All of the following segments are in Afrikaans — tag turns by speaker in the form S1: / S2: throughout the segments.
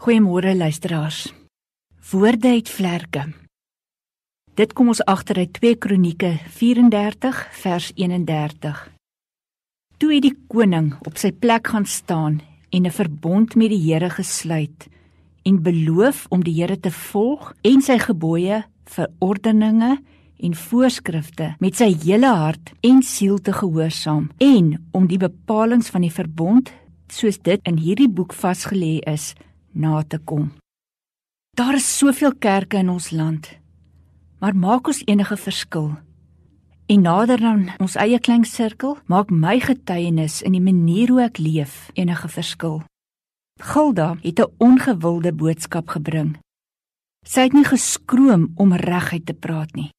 S1: Goeiemôre luisteraars. Woorde het vlerke. Dit kom ons agter uit 2 Kronieke 34 vers 31. Toe het die koning op sy plek gaan staan en 'n verbond met die Here gesluit en beloof om die Here te volg en sy gebooie, verordeninge en voorskrifte met sy hele hart en siel te gehoorsaam en om die bepalinge van die verbond soos dit in hierdie boek vasgelê is na te kom. Daar is soveel kerke in ons land. Maar maak ons enige verskil? En nader dan ons eie klein sirkel, maak my getuienis in die manier hoe ek leef enige verskil. Gilda het 'n ongewilde boodskap gebring. Sy het nie geskroom om reguit te praat nie.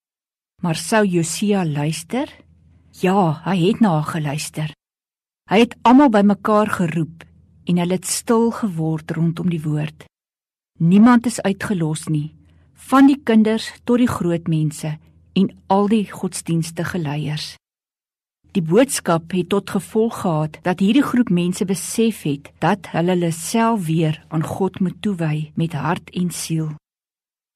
S1: Maar sou Josia luister? Ja, hy het na haar geluister. Hy het almal bymekaar geroep en hulle het stil geword rondom die woord. Niemand is uitgelos nie, van die kinders tot die groot mense en al die godsdienstige leiers. Die boodskap het tot gevolg gehad dat hierdie groep mense besef het dat hulle hulle self weer aan God moet toewy met hart en siel.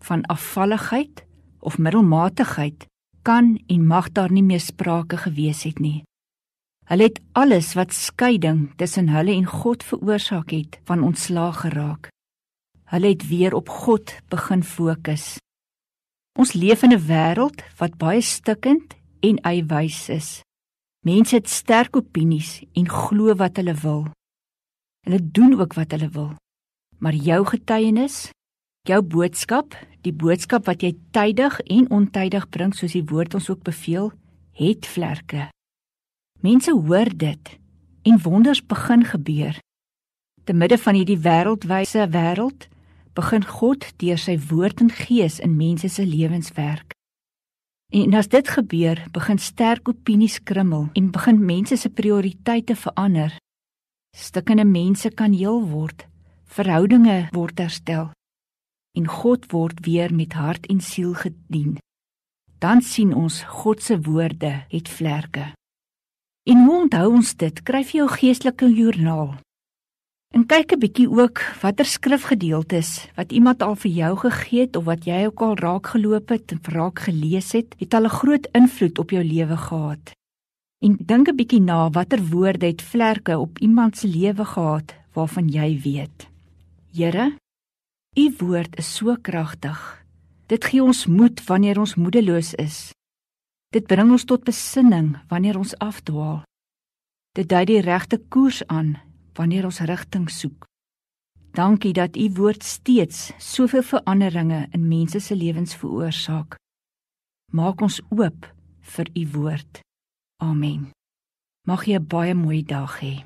S1: Van afvalligheid of middelmatigheid kan en mag daar nie meer sprake gewees het nie. Hulle het alles wat skeiding tussen hulle en God veroorsaak het, van ontslaag geraak. Hulle het weer op God begin fokus. Ons leef in 'n wêreld wat baie stikkend en eiwys is. Mense het sterk opinies en glo wat hulle wil. Hulle doen ook wat hulle wil. Maar jou getuienis, jou boodskap, die boodskap wat jy tydig en ontydig bring soos die woord ons ook beveel, het vlerke. Mense hoor dit en wonders begin gebeur. Te midde van hierdie wêreldwyse wêreld begin God deur sy woord en gees in mense se lewens werk. En as dit gebeur, begin sterk opinies krummel en begin mense se prioriteite verander. Stukkende mense kan heel word, verhoudinge word herstel en God word weer met hart en siel gedien. Dan sien ons God se woorde het vlerke. En hoe onthou ons dit? Skryf jou geestelike joernaal. En kyk 'n bietjie ook watter skrifgedeeltes wat iemand al vir jou gegee het of wat jy ook al raak geloop het en raak gelees het, het al 'n groot invloed op jou lewe gehad. En dink 'n bietjie na watter woorde het vlerke op iemand se lewe gehad waarvan jy weet. Here, u woord is so kragtig. Dit gee ons moed wanneer ons moedeloos is. Dit bring ons tot besinning wanneer ons afdwaal. Dit dui die regte koers aan wanneer ons rigting soek. Dankie dat u woord steeds soveel veranderinge in mense se lewens veroorsaak. Maak ons oop vir u woord. Amen. Mag jy 'n baie mooi dag hê.